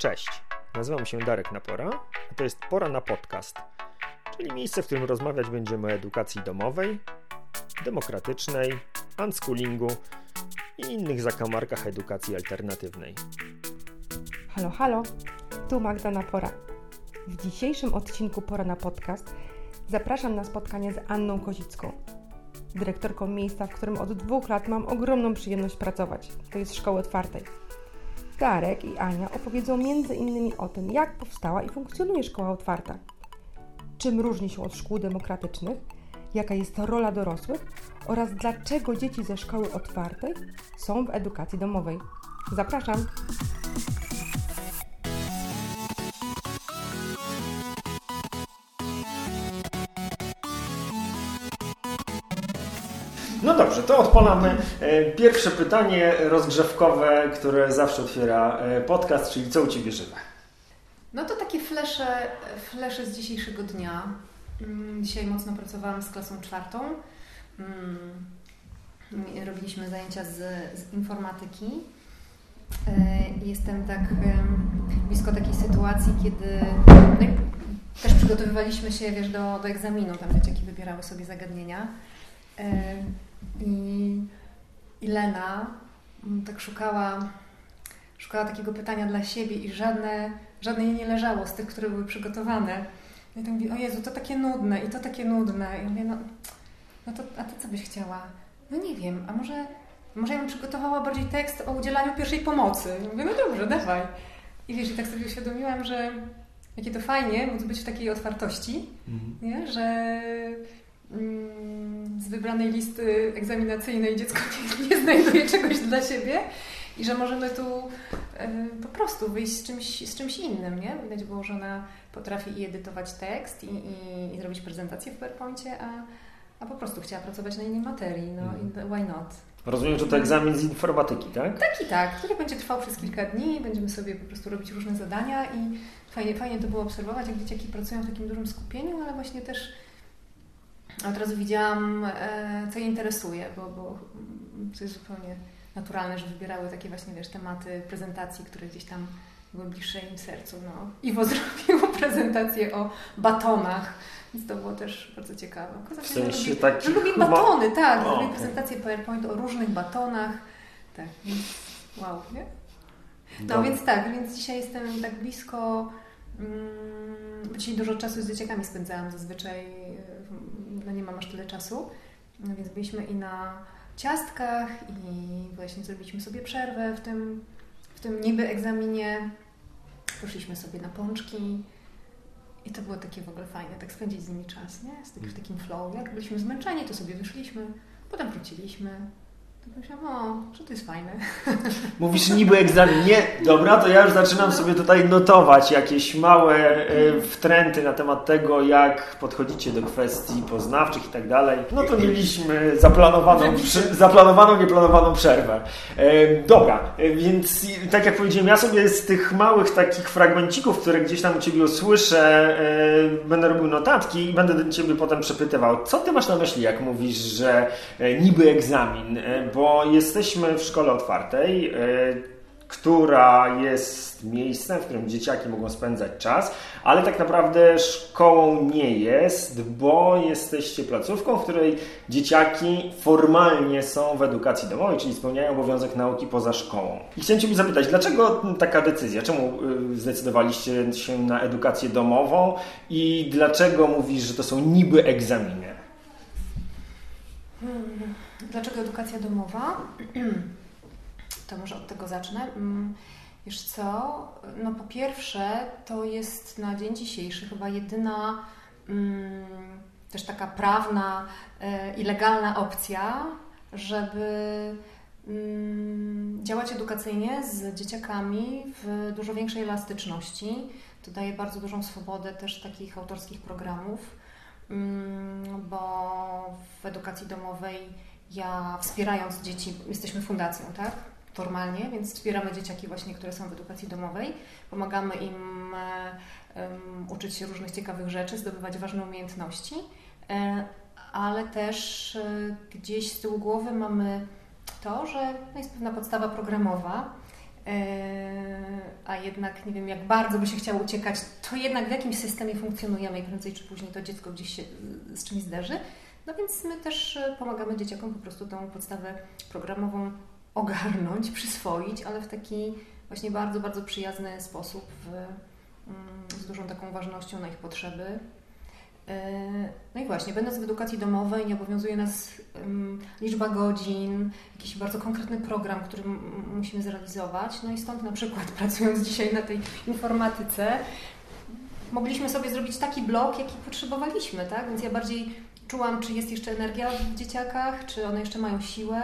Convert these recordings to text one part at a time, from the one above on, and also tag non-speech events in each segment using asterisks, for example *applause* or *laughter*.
Cześć, nazywam się Darek Napora, a to jest Pora na Podcast, czyli miejsce, w którym rozmawiać będziemy o edukacji domowej, demokratycznej, unschoolingu i innych zakamarkach edukacji alternatywnej. Halo, halo, tu Magda Napora. W dzisiejszym odcinku Pora na Podcast zapraszam na spotkanie z Anną Kozicką, dyrektorką miejsca, w którym od dwóch lat mam ogromną przyjemność pracować. To jest Szkoły Otwartej. Darek i Ania opowiedzą innymi o tym, jak powstała i funkcjonuje Szkoła Otwarta, czym różni się od szkół demokratycznych, jaka jest rola dorosłych oraz dlaczego dzieci ze Szkoły Otwartej są w edukacji domowej. Zapraszam! Dobrze, to odpalamy e, pierwsze pytanie rozgrzewkowe, które zawsze otwiera e, podcast, czyli co u Ciebie żywe? No to takie flesze, flesze z dzisiejszego dnia. Mm, Dzisiaj mocno pracowałam z klasą czwartą. Mm, Robiliśmy zajęcia z, z informatyki. E, Jestem tak blisko takiej sytuacji, kiedy no też przygotowywaliśmy się wiesz, do, do egzaminu. Tam dzieciaki wybierały sobie zagadnienia. I, i Lena mm, tak szukała, szukała takiego pytania dla siebie i żadne, żadne jej nie leżało z tych, które były przygotowane. No I tak mówi, o Jezu, to takie nudne i to takie nudne. I mówię, no, no to, a ty co byś chciała? No nie wiem, a może, może ja bym przygotowała bardziej tekst o udzielaniu pierwszej pomocy. I mówię, no dobrze, dawaj. I wiesz, i tak sobie uświadomiłam, że jakie to fajnie móc być w takiej otwartości, nie? że z wybranej listy egzaminacyjnej dziecko *laughs* nie, nie znajduje czegoś dla siebie i że możemy tu e, po prostu wyjść z czymś, z czymś innym, nie? Widać było, że ona potrafi i edytować tekst i, i, i zrobić prezentację w PowerPoincie, a, a po prostu chciała pracować na innej materii, no i why not? Rozumiem, że to egzamin z informatyki, tak? Tak i tak, który będzie trwał przez kilka dni, będziemy sobie po prostu robić różne zadania i fajnie, fajnie to było obserwować, jak dzieciaki pracują w takim dużym skupieniu, ale właśnie też od razu widziałam, e, co je interesuje, bo, bo to jest zupełnie naturalne, że wybierały takie właśnie, wiesz, tematy prezentacji, które gdzieś tam były bliższe im sercu. No. Iwo *laughs* zrobiło prezentację o batonach, więc to było też bardzo ciekawe. Okazuje W się, że sensie lubi- takich że lubi batony, tak. O, Zrobił prezentację PowerPoint o różnych batonach. Tak, więc wow, nie? No Dobra. więc tak, więc dzisiaj jestem tak blisko. Mm, bo dzisiaj dużo czasu z dzieciakami spędzałam zazwyczaj, y, no nie mam aż tyle czasu, no więc byliśmy i na ciastkach i właśnie zrobiliśmy sobie przerwę w tym, w tym niby egzaminie. Poszliśmy sobie na pączki i to było takie w ogóle fajne, tak spędzić z nimi czas, nie? Z tak, w takim flow. Jak byliśmy zmęczeni, to sobie wyszliśmy, potem wróciliśmy. To myślałam, o, że to jest fajne. *laughs* Mówisz niby egzamin. Nie, dobra, to ja już zaczynam sobie tutaj notować jakieś małe e, wtręty na temat tego, jak podchodzicie do kwestii poznawczych i tak dalej. No to mieliśmy zaplanowaną, zaplanowaną nieplanowaną przerwę. E, dobra, e, więc tak jak powiedziałem, ja sobie z tych małych takich fragmencików, które gdzieś tam u Ciebie usłyszę, będę robił notatki i będę do Ciebie potem przepytywał, co Ty masz na myśli, jak mówisz, że niby egzamin, bo jesteśmy w szkole otwartej, e, która jest miejscem, w którym dzieciaki mogą spędzać czas, ale tak naprawdę szkołą nie jest, bo jesteście placówką, w której dzieciaki formalnie są w edukacji domowej, czyli spełniają obowiązek nauki poza szkołą. I chciałem Cię zapytać, dlaczego taka decyzja? Czemu y, zdecydowaliście się na edukację domową i dlaczego mówisz, że to są niby egzaminy? Hmm, Dlaczego edukacja domowa? *clears throat* To może od tego zacznę. Mm, Wiesz co? No po pierwsze, to jest na dzień dzisiejszy chyba jedyna mm, też taka prawna e, i legalna opcja, żeby mm, działać edukacyjnie z dzieciakami w dużo większej elastyczności. To daje bardzo dużą swobodę też takich autorskich programów, bo w edukacji domowej ja wspierając dzieci, jesteśmy fundacją, tak? Formalnie, więc wspieramy dzieciaki właśnie, które są w edukacji domowej. Pomagamy im em, uczyć się różnych ciekawych rzeczy, zdobywać ważne umiejętności, e, ale też e, gdzieś z tyłu głowy mamy to, że no jest pewna podstawa programowa, a jednak nie wiem, jak bardzo by się chciało uciekać, to jednak w jakimś systemie funkcjonujemy i prędzej czy później to dziecko gdzieś się z czymś zderzy. No więc my też pomagamy dzieciakom po prostu tą podstawę programową ogarnąć, *laughs* przyswoić, ale w taki właśnie bardzo, bardzo przyjazny sposób, w, mm, z dużą taką ważnością na ich potrzeby. E, no i właśnie, będąc w edukacji domowej, nie obowiązuje nas liczba godzin, jakiś bardzo konkretny program, który musimy zrealizować. No i stąd na przykład *laughs* pracując dzisiaj na tej informatyce, mogliśmy sobie zrobić taki blok, jaki potrzebowaliśmy, tak? Więc ja bardziej czułam, czy jest jeszcze energia w dzieciakach, czy one jeszcze mają siłę,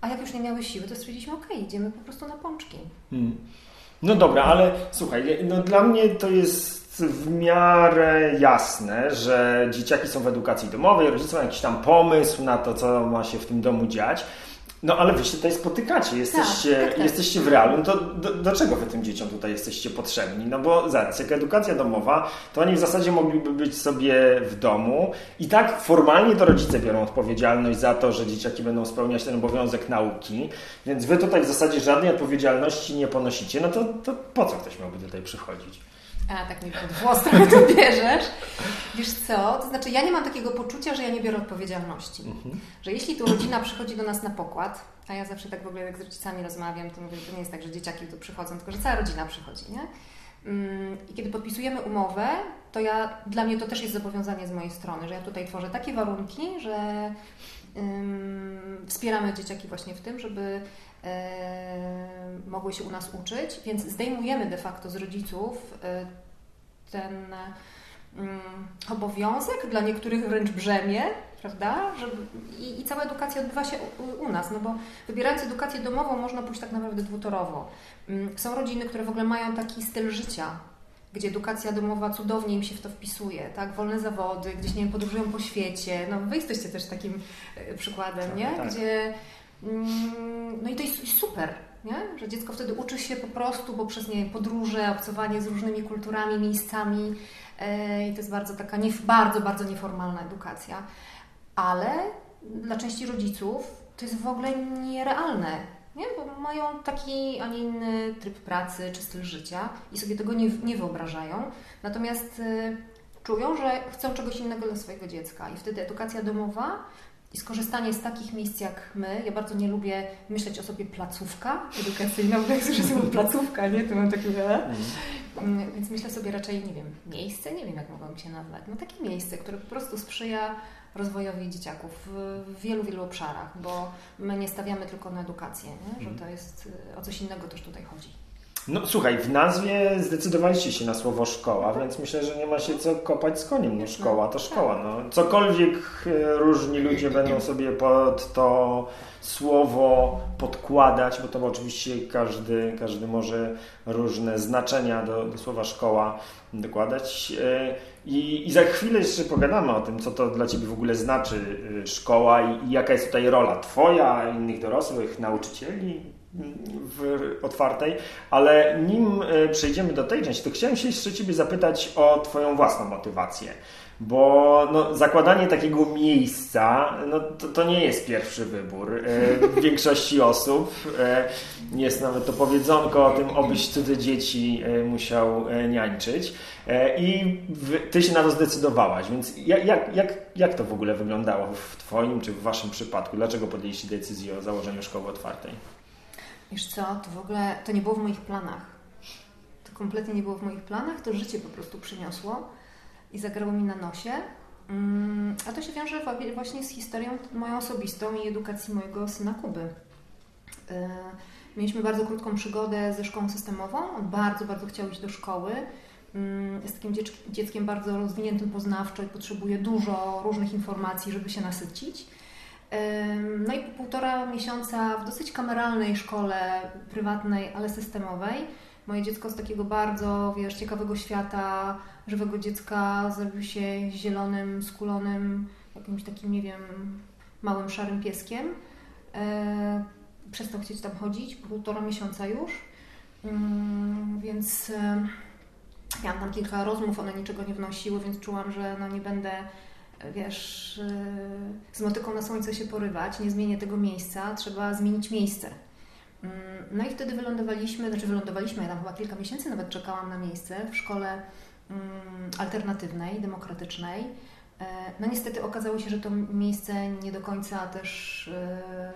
a jak już nie miały siły, to stwierdziliśmy, ok, idziemy po prostu na pączki. Hmm. No dobra, ale słuchaj, no dla mnie to jest w miarę jasne, że dzieciaki są w edukacji domowej, rodzice mają jakiś tam pomysł na to, co ma się w tym domu dziać. No ale wy się tutaj spotykacie, jesteście, tak, tak, tak. jesteście w realu, no to do, do, czego wy tym dzieciom tutaj jesteście potrzebni? No bo zaraz, jak edukacja domowa, to oni w zasadzie mogliby być sobie w domu i tak formalnie to rodzice biorą odpowiedzialność za to, że dzieciaki będą spełniać ten obowiązek nauki, więc wy tutaj w zasadzie żadnej odpowiedzialności nie ponosicie, no to, to po co ktoś miałby tutaj przychodzić? A, tak mi pod włos trochę bierzesz. Wiesz co? To znaczy, ja nie mam takiego poczucia, że ja nie biorę odpowiedzialności. Mhm. Że jeśli tu rodzina przychodzi do nas na pokład, a ja zawsze tak w ogóle jak z rodzicami rozmawiam, to mówię, to nie jest tak, że dzieciaki tu przychodzą, tylko że cała rodzina przychodzi, nie? Mm, I kiedy podpisujemy umowę, to ja, dla mnie to też jest zobowiązanie z mojej strony, że ja tutaj tworzę takie warunki, że wspieramy dzieciaki właśnie w tym, żeby mogły się u nas uczyć, więc zdejmujemy de facto z rodziców e, ten mm, obowiązek, dla niektórych wręcz brzemię, prawda? Żeby, i, i, cała edukacja odbywa się u, u, nas, no bo wybierając edukację domową można pójść tak naprawdę dwutorowo. Mm, są rodziny, które w ogóle mają taki styl życia, gdzie edukacja domowa cudownie im się w to wpisuje, tak? Wolne zawody, gdzieś, nie wiem, podróżują po świecie. No wy jesteście też takim e, przykładem, tak, nie? Tak. Gdzie no i to jest super, nie? że dziecko wtedy uczy się po prostu poprzez nie podróże, obcowanie z różnymi kulturami, miejscami e, i to jest bardzo taka, nie, bardzo, bardzo nieformalna edukacja. Ale dla części rodziców to jest w ogóle nierealne, nie? bo mają taki, a nie inny tryb pracy czy styl życia i sobie tego nie, nie wyobrażają. Natomiast e, czują, że chcą czegoś innego dla swojego dziecka i wtedy edukacja domowa i skorzystanie z takich miejsc jak my, ja bardzo nie lubię myśleć o sobie placówka edukacyjna, bo jak słyszę słowo placówka, nie, to mam takie, mhm. Mm, więc myślę sobie raczej, nie wiem, miejsce, nie wiem jak mogłabym się nazwać, no takie miejsce, które po prostu sprzyja rozwojowi dzieciaków w wielu, wielu obszarach, bo my nie stawiamy tylko na edukację, nie? że mhm. to jest, o coś innego też tutaj chodzi. No słuchaj, w nazwie zdecydowaliście się na słowo szkoła, więc myślę, że nie ma się co kopać z koniem. No szkoła to szkoła. No. Cokolwiek e, różni ludzie będą sobie pod to słowo podkładać, bo to oczywiście każdy, każdy może różne znaczenia do, do słowa szkoła dokładać. E, I, I za chwilę jeszcze pogadamy o tym, co to dla Ciebie w ogóle znaczy e, szkoła i, i jaka jest tutaj rola Twoja, innych dorosłych, nauczycieli, w otwartej, ale nim e, przejdziemy do tej części, to chciałem się jeszcze Ciebie zapytać o Twoją własną motywację. Bo no, zakładanie takiego miejsca no, to, to nie jest pierwszy wybór e, w *laughs* większości osób. E, jest nawet to powiedzonko o tym, obyś cudze dzieci musiał niańczyć. I ty się na to zdecydowałaś, więc jak, jak, jak, jak to w ogóle wyglądało w Twoim czy w Waszym przypadku? Dlaczego podjęliście decyzję o założeniu szkoły otwartej? Wiesz co, to w ogóle to nie było w moich planach. To kompletnie nie było w moich planach, to życie po prostu przyniosło i zagrało mi na nosie. Mm, a to się wiąże właśnie z historią moją osobistą i edukacji mojego syna Kuby. E, mieliśmy bardzo krótką przygodę ze szkołą systemową. On bardzo, bardzo chciał iść do szkoły. Mm, jest takim dzieckiem bardzo rozwiniętym poznawczo i potrzebuje dużo różnych informacji, żeby się nasycić. No i po półtora miesiąca w dosyć kameralnej szkole prywatnej, ale systemowej, moje dziecko z takiego bardzo, wiesz, ciekawego świata, żywego dziecka zrobił się zielonym, skulonym, jakimś takim, nie wiem, małym szarym pieskiem. E, przestał chcieć tam chodzić, półtora miesiąca już, więc e, miałam tam kilka rozmów, one niczego nie wnosiły, więc czułam, że no nie będę wiesz, y, z motyką na słońce się porywać, nie zmienię tego miejsca, trzeba zmienić miejsce. Mm, no i wtedy wylądowaliśmy, znaczy wylądowaliśmy, ja tam chyba kilka miesięcy nawet czekałam na miejsce w szkole mm, alternatywnej, demokratycznej. E, no niestety okazało się, że to miejsce nie do końca też e,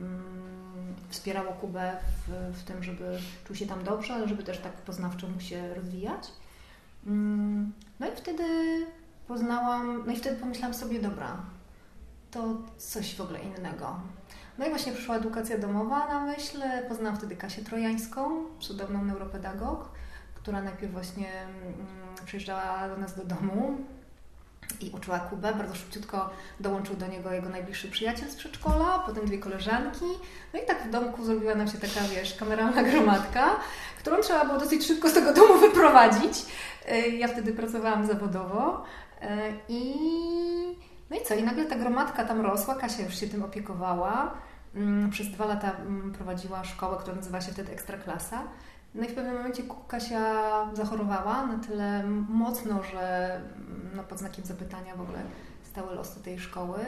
mm, wspierało Kubę w, w tym, żeby czuł się tam dobrze, ale żeby też tak poznawczo mógł się rozwijać. No i wtedy poznałam, no i wtedy pomyślałam sobie, dobra, to coś w ogóle innego. No i właśnie przyszła edukacja domowa na myśl. Poznałam wtedy Kasię Trojańską, cudowną neuropedagog, która najpierw właśnie mm, przyjeżdżała do nas do domu i uczyła Kubę. Bardzo szybciutko dołączył do niego jego najbliższy przyjaciel z przedszkola, potem dwie koleżanki. No i tak w domku zrobiła nam się taka, wiesz, kameralna *laughs* gromadka, którą trzeba było dosyć szybko z tego domu wyprowadzić. Y, ja wtedy pracowałam zawodowo i no i co? I nagle ta gromadka tam rosła, Kasia już się tym opiekowała. Mm, przez dwa lata mm, prowadziła szkołę, która nazywa się wtedy Ekstraklasa. No i w pewnym momencie Kasia zachorowała na tyle mocno, że no, pod znakiem zapytania w ogóle stały losy tej szkoły.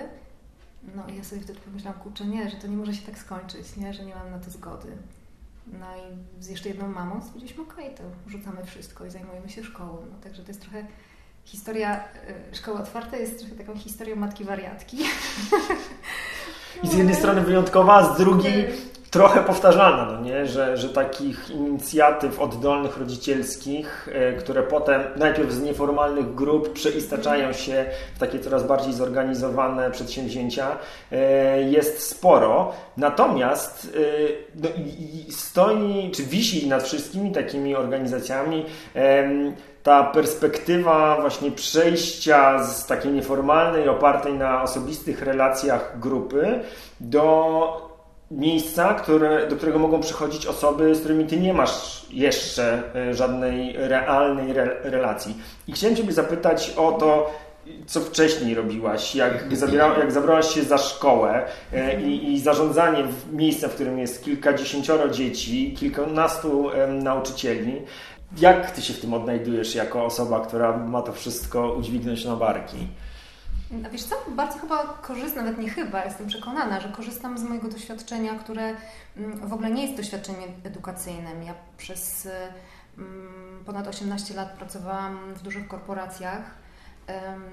No i ja sobie wtedy pomyślałam, kurczę, nie, że to nie może się tak skończyć, nie, że nie mam na to zgody. No i z jeszcze jedną mamą stwierdziliśmy, okej, okay, to rzucamy wszystko i zajmujemy się szkołą. No, także to jest trochę historia y, szkoły otwartej jest trochę taką historią matki wariatki. *laughs* I z jednej strony wyjątkowa, a z drugiej trochę powtarzalna, no nie? Że, że takich inicjatyw oddolnych rodzicielskich, e, które potem najpierw z nieformalnych grup przeistaczają się w takie coraz bardziej zorganizowane przedsięwzięcia, e, jest sporo. Natomiast e, no, stoi, czy wisi nad wszystkimi takimi organizacjami ta perspektywa właśnie przejścia z takiej nieformalnej, opartej na osobistych relacjach grupy do miejsca, które, do którego mogą przychodzić osoby, z którymi ty nie masz jeszcze e, żadnej realnej re, relacji. I chciałem Ciebie zapytać o to, co wcześniej robiłaś, jak, zabiera, jak zabrałaś się za szkołę e, i, i, zarządzanie w miejscem, w którym jest kilkadziesięcioro dzieci, kilkunastu nauczycieli. Jak ty się w tym odnajdujesz jako osoba, która ma to wszystko udźwignąć na barki? A wiesz co, bardzo chyba korzystam, nawet nie chyba, jestem przekonana, że korzystam z mojego doświadczenia, które mm, w ogóle nie jest doświadczeniem edukacyjnym. Ja przez mm, ponad 18 lat pracowałam w dużych korporacjach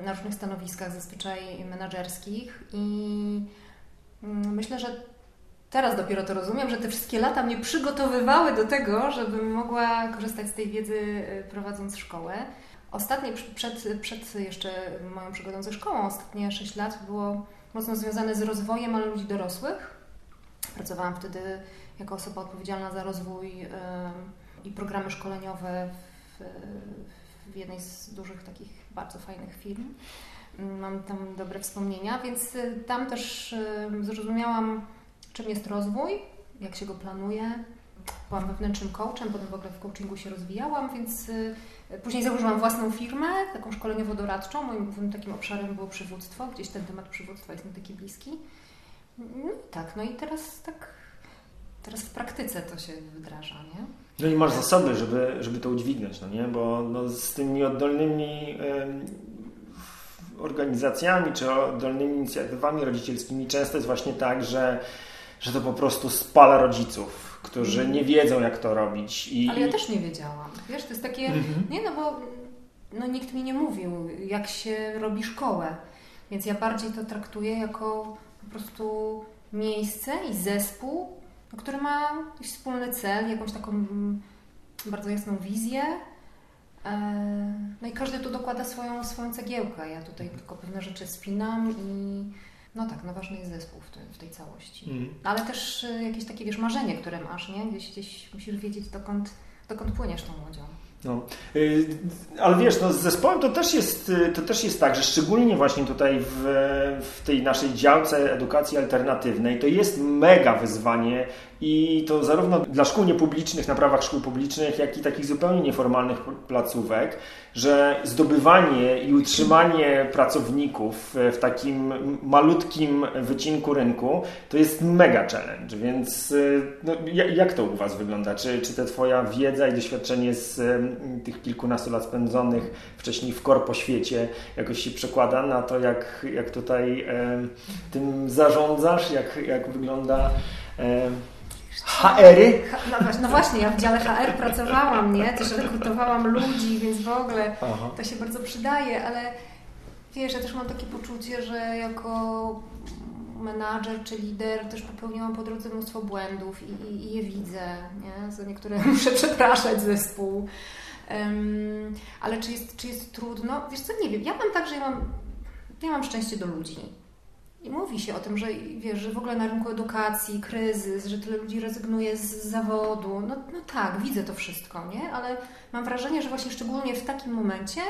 na różnych stanowiskach, zazwyczaj menedżerskich i mm, myślę, że teraz dopiero to rozumiem, że te wszystkie lata mnie przygotowywały do tego, żebym mogła korzystać z tej wiedzy y, prowadząc szkołę. Ostatnie, przed, przed jeszcze moją przygodą ze szkołą, ostatnie 6 lat było mocno związane z rozwojem, ludzi dorosłych. Pracowałam wtedy jako osoba odpowiedzialna za rozwój y, i programy szkoleniowe w, w jednej z dużych takich bardzo fajnych firm. Mam tam dobre wspomnienia, więc y, tam też zrozumiałam, czym jest rozwój, jak się go planuje. Byłam wewnętrznym coachem, potem w ogóle w coachingu się rozwijałam, więc y, później założyłam własną firmę, taką szkoleniowo-doradczą. Moim głównym takim obszarem było przywództwo. Gdzieś ten temat przywództwa jest mi taki bliski. No tak, no i teraz tak, teraz w praktyce to się wdraża, nie? No i masz zasoby, żeby, żeby to udźwignąć, no nie? Bo no, z tymi oddolnymi organizacjami czy oddolnymi inicjatywami rodzicielskimi często jest właśnie tak, że że to po prostu spala rodziców, którzy mm. nie wiedzą, jak to robić. I... Ale ja też nie wiedziałam. Wiesz, to jest takie, -hmm. nie no bo no, nikt mi nie mówił, jak się robi szkołę. Więc ja bardziej to traktuję jako po prostu miejsce i zespół, który ma jakiś wspólny cel, jakąś taką mm, bardzo jasną wizję. E, no i każdy tu dokłada swoją, swoją cegiełkę. Ja tutaj tylko pewne rzeczy spinam i no tak, no ważny jest zespół w, tej, w tej całości. Mm. Ale też y, jakieś takie, wiesz, marzenie, które masz, nie? Gdzieś, gdzieś musisz wiedzieć, dokąd, dokąd płyniesz tą łodzią. No. Y, ale wiesz, no z zespołem to też, jest, y, to też jest tak, że szczególnie właśnie tutaj w, w tej naszej działce edukacji alternatywnej to jest mega wyzwanie i to zarówno dla szkół niepublicznych, na prawach szkół publicznych, jak i takich zupełnie nieformalnych placówek, że zdobywanie i utrzymanie pracowników w takim malutkim wycinku rynku to jest mega challenge. Więc no, jak to u Was wygląda? Czy, czy ta Twoja wiedza i doświadczenie z tych kilkunastu lat spędzonych wcześniej w korpo świecie jakoś się przekłada na to, jak, jak tutaj tym zarządzasz, jak, jak wygląda HR-y? No właśnie, no właśnie, ja w dziale HR pracowałam, nie? Też rekrutowałam ludzi, więc w ogóle Aha. to się bardzo przydaje, ale wiesz, ja też mam takie poczucie, że jako menadżer czy lider też popełniłam po drodze mnóstwo błędów i, i, i je widzę, nie? Za niektóre *laughs* muszę przepraszać zespół. Um, ale czy jest, czy jest trudno? Wiesz co, nie wiem. Ja mam tak, że ja mam, ja mam szczęście do ludzi. I mówi się o tym, że wiesz, że w ogóle na rynku edukacji kryzys, że tyle ludzi rezygnuje z zawodu. No, no tak, widzę to wszystko, nie? Ale mam wrażenie, że właśnie szczególnie w takim momencie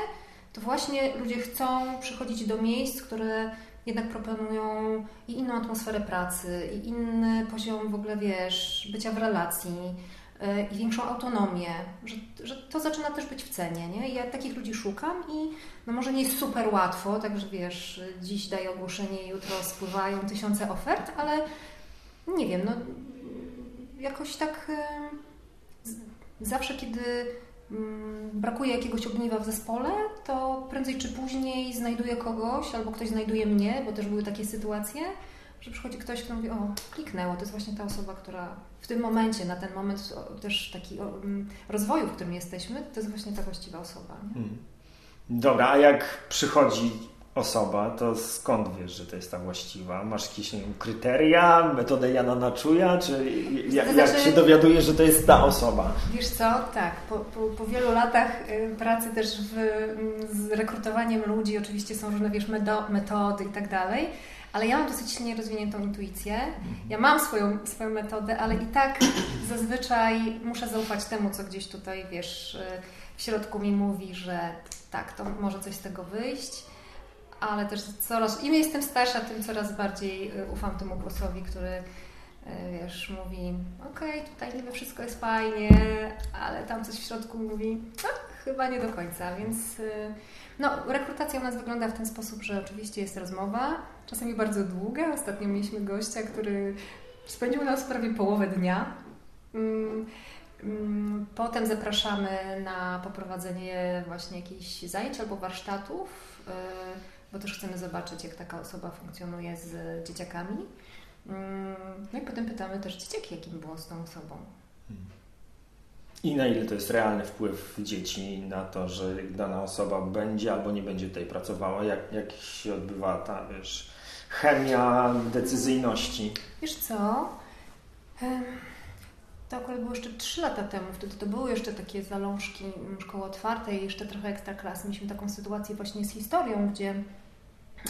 to właśnie ludzie chcą przychodzić do miejsc, które jednak proponują i inną atmosferę pracy, i inny poziom w ogóle, wiesz, bycia w relacji, i większą autonomię, że, że to zaczyna też być w cenie, nie? Ja takich ludzi szukam i no może nie jest super łatwo, także wiesz, dziś daję ogłoszenie, jutro spływają tysiące ofert, ale nie wiem, no jakoś tak yy, zawsze, kiedy mm, brakuje jakiegoś ogniwa w zespole, to prędzej czy później znajduję kogoś, albo ktoś znajduje mnie, bo też były takie sytuacje, że przychodzi ktoś, kto mówi, o, kliknęło, to jest właśnie ta osoba, która w tym momencie, na ten moment też taki mm, rozwoju, w którym jesteśmy, to jest właśnie ta właściwa osoba. Hmm. Dobra, a jak przychodzi osoba, to skąd wiesz, że to jest ta właściwa? Masz jakieś nie wiem, kryteria, metodę Jana Naczuja, czy jak, jak się dowiadujesz, że to jest ta osoba? Wiesz co, tak, po, po, po wielu latach y, pracy też w, z rekrutowaniem ludzi, oczywiście są różne, wiesz, metody i tak dalej, ale ja mam dosyć silnie rozwiniętą intuicję. Ja mam swoją, swoją metodę, ale i tak zazwyczaj muszę zaufać temu, co gdzieś tutaj, wiesz, w środku mi mówi, że tak, to może coś z tego wyjść, ale też coraz, im jestem starsza, tym coraz bardziej y, ufam temu głosowi, który wiesz, mówi okej, okay, tutaj niby wszystko jest fajnie, ale tam coś w środku mówi no, chyba nie do końca, więc y, no, rekrutacja u nas wygląda w ten sposób, że oczywiście jest rozmowa, czasami bardzo długa. Ostatnio mieliśmy gościa, który spędził nas prawie połowę dnia. Mm, mm, potem zapraszamy na poprowadzenie właśnie jakichś zajęć albo warsztatów, y, bo też chcemy zobaczyć, jak taka osoba funkcjonuje z dzieciakami. Mm, no i potem pytamy też dzieciaki, jakim było z tą osobą. Hmm. I na ile to jest realny wpływ dzieci na to, że dana osoba będzie albo nie będzie tutaj pracowała? Jak, jak się odbywa ta, wiesz, chemia decyzyjności? Wiesz co? To akurat było jeszcze 3 lata temu. Wtedy to były jeszcze takie zalążki szkoły otwartej, jeszcze trochę ekstra klas. Mieliśmy taką sytuację właśnie z historią, gdzie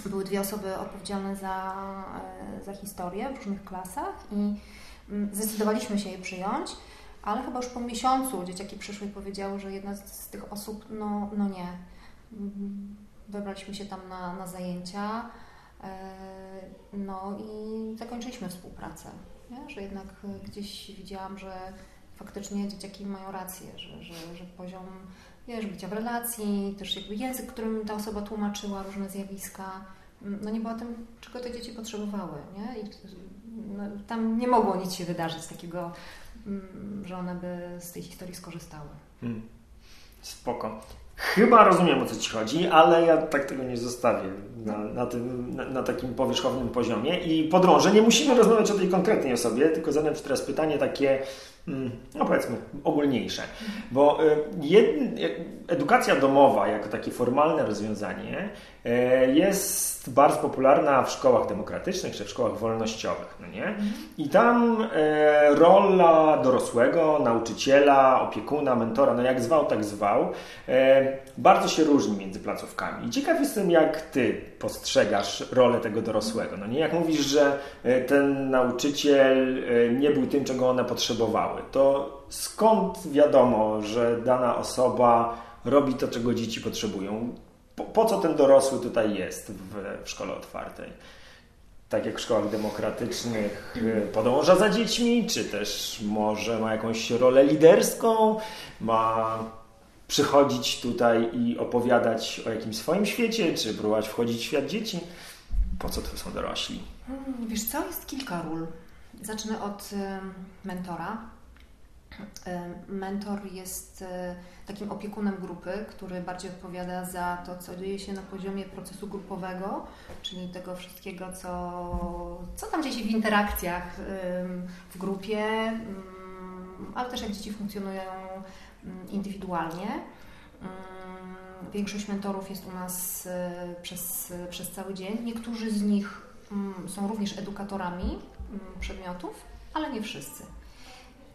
były dwie osoby odpowiedzialne za, e, za historię w różnych klasach i mm, zdecydowaliśmy się je przyjąć ale chyba już po miesiącu dzieciaki przyszły i powiedziały, że jedna z tych osób, no, no nie. Wybraliśmy się tam na, na zajęcia, e, no i zakończyliśmy współpracę. Nie? Że jednak gdzieś widziałam, że faktycznie dzieciaki mają rację, że, że, że poziom wiesz, bycia w relacji, też jakby język, którym ta osoba tłumaczyła różne zjawiska, no nie było tym, czego te dzieci potrzebowały. Nie? I no, tam nie mogło nic się wydarzyć takiego Mm, że one by z tej historii skorzystały. Hmm. Spoko. Chyba rozumiem o co Ci chodzi, ale ja tak tego nie zostawię na, na, tym, na, na, takim powierzchownym poziomie. I podrążę, nie musimy rozmawiać o tej konkretnej osobie, tylko zadam Ci teraz pytanie takie, mm, no powiedzmy, ogólniejsze. Bo y, jed, edukacja domowa jako takie formalne rozwiązanie y, jest bardzo popularna w szkołach demokratycznych czy w szkołach wolnościowych. No nie? I tam rola dorosłego, nauczyciela, opiekuna, mentora, no jak zwał, tak zwał, bardzo się różni między placówkami. I ciekaw jestem, jak Ty postrzegasz rolę tego dorosłego. No nie? Jak mówisz, że e, ten nauczyciel e, nie był tym, czego one potrzebowały, to skąd wiadomo, że dana osoba robi to, czego dzieci potrzebują? po, po co ten dorosły tutaj jest w, w szkole otwartej? tak jak w szkołach demokratycznych y, podąża za dziećmi, czy też może ma jakąś rolę liderską, ma przychodzić tutaj i opowiadać o jakimś swoim świecie, czy próbować wchodzić w świat dzieci? Po co to są dorośli? Hmm, wiesz co, jest kilka ról. Zacznę od mentora. Mentor jest takim opiekunem grupy, który bardziej odpowiada za to, co dzieje się na poziomie procesu grupowego, czyli tego wszystkiego, co, co tam dzieje się w interakcjach w grupie, ale też jak dzieci funkcjonują indywidualnie. Większość mentorów jest u nas przez, przez cały dzień. Niektórzy z nich są również edukatorami przedmiotów, ale nie wszyscy.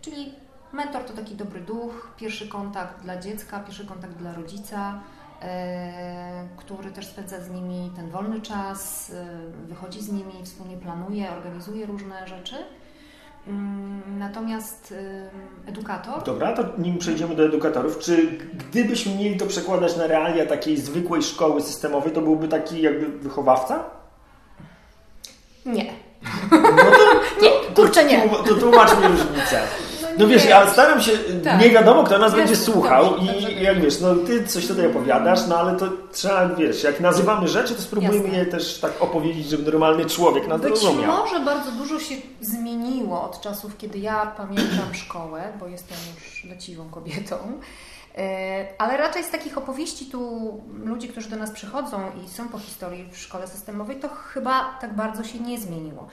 Czyli Mentor to taki dobry duch, pierwszy kontakt dla dziecka, pierwszy kontakt dla rodzica, e, który też spędza z nimi ten wolny czas, e, wychodzi z nimi, wspólnie planuje, organizuje różne rzeczy. Mm, natomiast edukator. Dobra, to nim przejdziemy do edukatorów, czy gdybyśmy mieli to przekładać na realia takiej zwykłej szkoły systemowej, to byłby taki jakby wychowawca? Nie. No to, nie, *laughs* kurczę nie. To, to tłumacz mi różnicę. No wiesz, ja staram się, tak. nie wiadomo kto nas będzie słuchał dobrze, i dobrze. jak wiesz, no ty coś tutaj opowiadasz, no ale to trzeba, wiesz, jak nazywamy rzeczy, to spróbujmy Jasne. je też tak opowiedzieć, żeby normalny człowiek nas Być rozumiał. może bardzo dużo się zmieniło od czasów, kiedy ja pamiętam *clears throat* szkołę, bo jestem już leciwą kobietą, e, ale raczej z takich opowieści tu ludzi, którzy do nas przychodzą i są po historii w szkole systemowej, to chyba tak bardzo się nie zmieniło.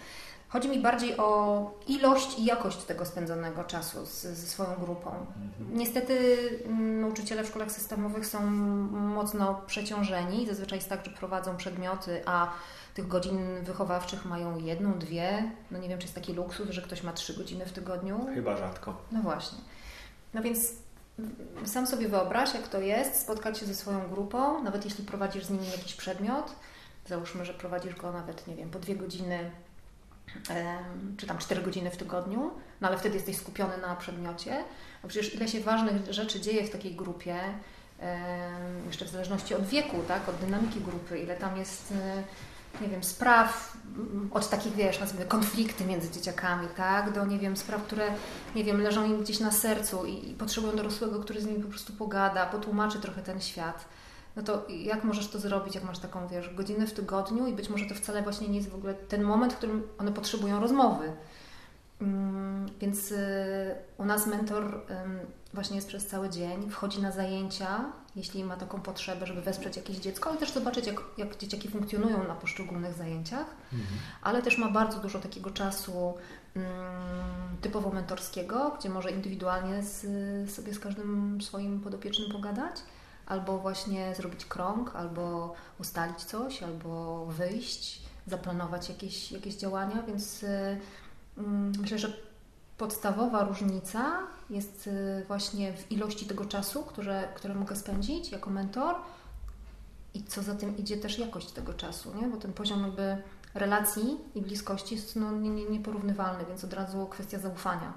Chodzi mi bardziej o ilość i jakość tego spędzonego czasu z, ze swoją grupą. Mhm. Niestety mm, nauczyciele w szkołach systemowych są mocno przeciążeni. Zazwyczaj jest tak, że prowadzą przedmioty, a tych godzin wychowawczych mają jedną, dwie. No nie wiem, czy jest taki luksus, że ktoś ma trzy godziny w tygodniu. Chyba rzadko. No właśnie. No więc sam sobie wyobraź, jak to jest, spotkać się ze swoją grupą, nawet jeśli prowadzisz z nimi jakiś przedmiot. Załóżmy, że prowadzisz go nawet, nie wiem, po dwie godziny czy tam 4 godziny w tygodniu, no ale wtedy jesteś skupiony na przedmiocie. No przecież ile się ważnych rzeczy dzieje w takiej grupie, jeszcze w zależności od wieku, tak, od dynamiki grupy, ile tam jest, e, nie wiem, spraw, od takich, wiesz, nazwijmy konflikty między dzieciakami, tak, do, nie wiem, spraw, które, nie wiem, leżą im gdzieś na sercu i, i potrzebują dorosłego, który z nimi po prostu pogada, potłumaczy trochę ten świat no to jak możesz to zrobić, jak masz taką, wiesz, godzinę w tygodniu i być może to wcale właśnie nie jest w ogóle ten moment, w którym one potrzebują rozmowy. Mm, więc y, u nas mentor właśnie jest przez cały dzień, wchodzi na zajęcia, jeśli ma taką potrzebę, żeby wesprzeć jakieś dziecko, ale też zobaczyć, jak, jak dzieciaki funkcjonują na poszczególnych zajęciach, mhm. ale też ma bardzo dużo takiego czasu typowo mentorskiego, gdzie może indywidualnie z, sobie z każdym swoim podopiecznym pogadać albo właśnie zrobić krąg, albo ustalić coś, albo wyjść, zaplanować jakieś, jakieś działania, więc y, mm, myślę, że podstawowa różnica jest y, właśnie w ilości tego czasu, które, które mogę spędzić jako mentor i co za tym idzie też jakość tego czasu, nie? bo ten poziom jakby relacji i bliskości jest no, nie, nie, nieporównywalny, więc od razu kwestia zaufania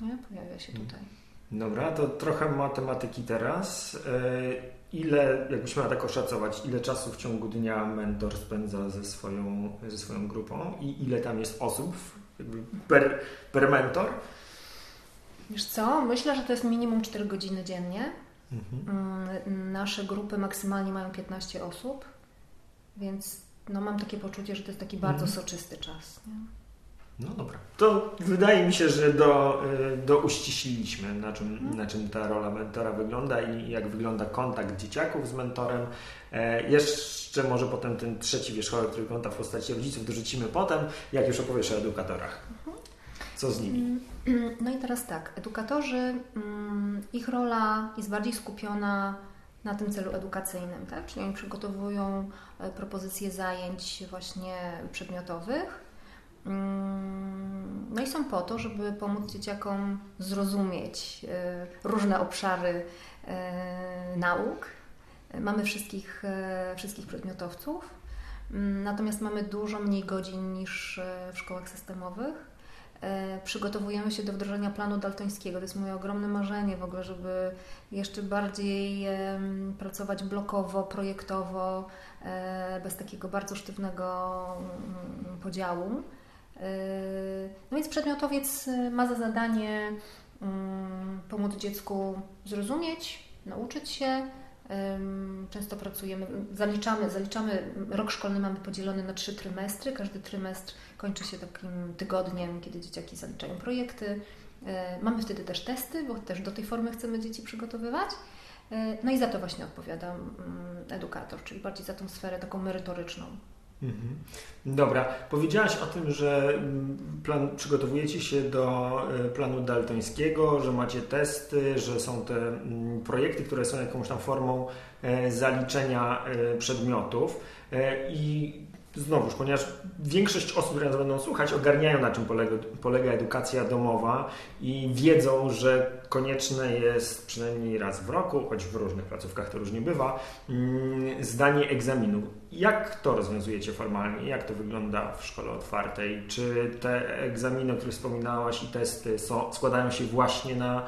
nie? pojawia się tutaj. Dobra, to trochę matematyki teraz. E, ile, jakbyś miała tak oszacować, ile czasu w ciągu dnia mentor spędza ze swoją, ze swoją grupą i ile tam jest osób per, per mentor? Wiesz co, myślę, że to jest minimum 4 godziny dziennie. Mhm. Mm, nasze grupy maksymalnie mają 15 osób, więc no, mam takie poczucie, że to jest taki bardzo mhm. soczysty czas. Nie? No dobra. To wydaje mi się, że do, y, do uściśliliśmy, na czym, mhm. na czym ta rola mentora wygląda i jak wygląda kontakt dzieciaków z mentorem. E, jeszcze może potem ten trzeci wierzchołek, który wygląda w postaci rodziców, dorzucimy potem, jak już opowiesz o edukatorach. Mhm. Co z nimi? Mm, *clears throat* no i teraz tak, edukatorzy, mm, ich rola jest bardziej skupiona na tym celu edukacyjnym, tak? czyli oni przygotowują e, propozycje zajęć właśnie przedmiotowych, no i są po to, żeby pomóc dzieciakom zrozumieć e, różne obszary e, nauk. Mamy wszystkich, e, wszystkich przedmiotowców, mm, natomiast mamy dużo mniej godzin niż w szkołach systemowych. Przygotowujemy się do wdrożenia planu daltońskiego. To jest moje ogromne marzenie w ogóle, żeby jeszcze bardziej pracować blokowo, projektowo, bez takiego bardzo sztywnego mm, podziału. No więc przedmiotowiec y, ma za zadanie mm, pomóc dziecku zrozumieć, nauczyć się. Często pracujemy, zaliczamy, zaliczamy, rok szkolny mamy podzielony na trzy trymestry. Każdy trymestr kończy się takim tygodniem, kiedy dzieciaki zaliczają projekty. Mamy wtedy też testy, bo też do tej formy chcemy dzieci przygotowywać. No i za to właśnie odpowiada mm, edukator, czyli bardziej za tą sferę taką merytoryczną. Mhm. Dobra, powiedziałaś o tym, że mm, plan, przygotowujecie się do e, planu daltońskiego, że macie testy, że są te mm, projekty, które są jakąś tam formą e, zaliczenia e, przedmiotów i znowuż, ponieważ większość osób, które nas będą słuchać, ogarniają na czym polega, polega, edukacja domowa i wiedzą, że konieczne jest przynajmniej raz w roku, choć w różnych placówkach to różnie bywa, mm, zdanie egzaminu. Jak to rozwiązujecie formalnie? Jak to wygląda w szkole otwartej? Czy te egzaminy, o których wspominałaś i testy są, składają się właśnie na na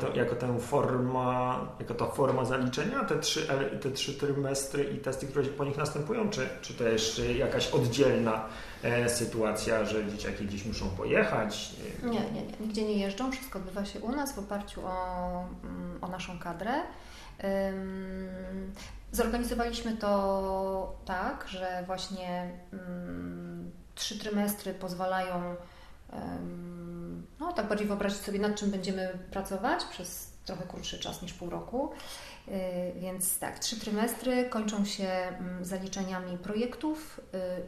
to, jako tę forma, jako ta forma zaliczenia, te trzy, te trzy trymestry i testy, które po nich następują, czy, czy to jeszcze jakaś oddzielna e, sytuacja, że dzieciaki gdzieś muszą pojechać? Nie, nie, nie, nigdzie nie jeżdżą, wszystko odbywa się u nas w oparciu o, mm, o naszą kadrę. Zorganizowaliśmy to tak, że właśnie um, trzy trymestry pozwalają no, tak bardziej wyobrazić sobie, nad czym będziemy pracować przez trochę krótszy czas niż pół roku. Y, więc tak, trzy trymestry kończą się mm, zaliczeniami projektów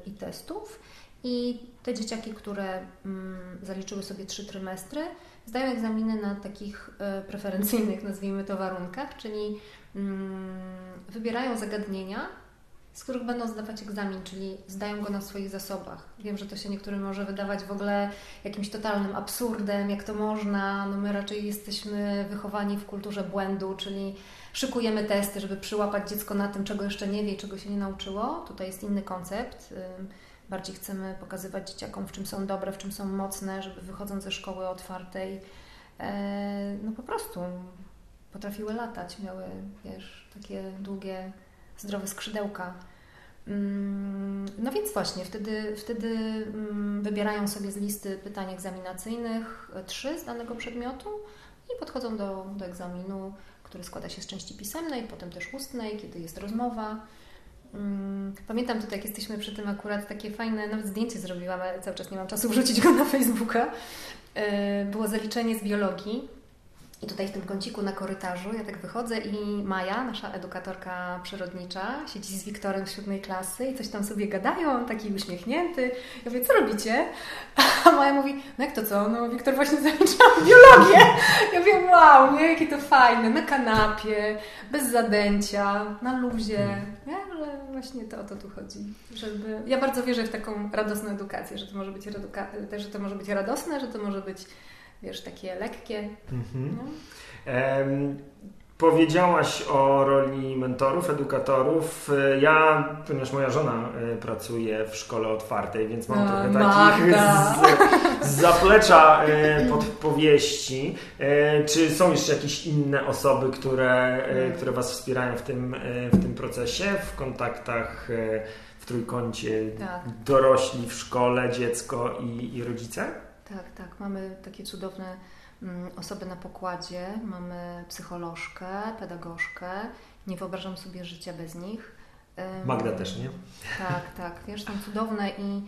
y, i testów. I te dzieciaki, które mm, zaliczyły sobie trzy trymestry, zdają egzaminy na takich y, preferencyjnych, *laughs* nazwijmy to, warunkach, czyli mm, wybierają zagadnienia, z których będą zdawać egzamin, czyli zdają go na swoich zasobach. Wiem, że to się niektórym może wydawać w ogóle jakimś totalnym absurdem, jak to można. No my raczej jesteśmy wychowani w kulturze błędu, czyli szykujemy testy, żeby przyłapać dziecko na tym, czego jeszcze nie wie i czego się nie nauczyło. Tutaj jest inny koncept. Bardziej chcemy pokazywać dzieciakom, w czym są dobre, w czym są mocne, żeby wychodząc ze szkoły otwartej, e, no po prostu potrafiły latać, miały, wiesz, takie długie zdrowe skrzydełka. Mm, no więc właśnie, wtedy, wtedy mm, wybierają sobie z listy pytań egzaminacyjnych e, trzy z danego przedmiotu i podchodzą do, do egzaminu, który składa się z części pisemnej, potem też ustnej, kiedy jest rozmowa. Mm, pamiętam tutaj, jak jesteśmy przy tym akurat takie fajne, nawet zdjęcie zrobiłam, ale cały czas nie mam czasu wrzucić go na Facebooka. E, było zaliczenie z biologii i tutaj w tym kąciku na korytarzu ja tak wychodzę i Maja, nasza edukatorka przyrodnicza, siedzi z Wiktorem z siódmej klasy i coś tam sobie gadają, taki uśmiechnięty. Ja mówię, co robicie? A Maja mówi, no jak to co? No Wiktor właśnie *laughs* zaliczał biologię. Ja mówię, wow, nie, jakie to fajne, na kanapie, bez zadęcia, na luzie. Nie? Ale właśnie to o to tu chodzi. Żeby... Ja bardzo wierzę w taką radosną edukację, że to może być, reduka... że to może być radosne, że to może być wiesz, takie lekkie. Mhm. No. Powiedziałaś o roli mentorów, edukatorów. Ja, ponieważ moja żona e, pracuje w szkole otwartej, więc mam trochę takich z, z, zaplecza e, podpowieści. E, czy są jeszcze jakieś inne osoby, które, które Was wspierają w tym, w tym procesie, w kontaktach w trójkącie tak. dorośli w szkole, dziecko i, i rodzice? Tak, tak. Mamy takie cudowne mm, osoby na pokładzie. Mamy psycholożkę, pedagogzkę. Nie wyobrażam sobie życia bez nich. Magda też, nie? Tak, tak. Wiesz, są cudowne i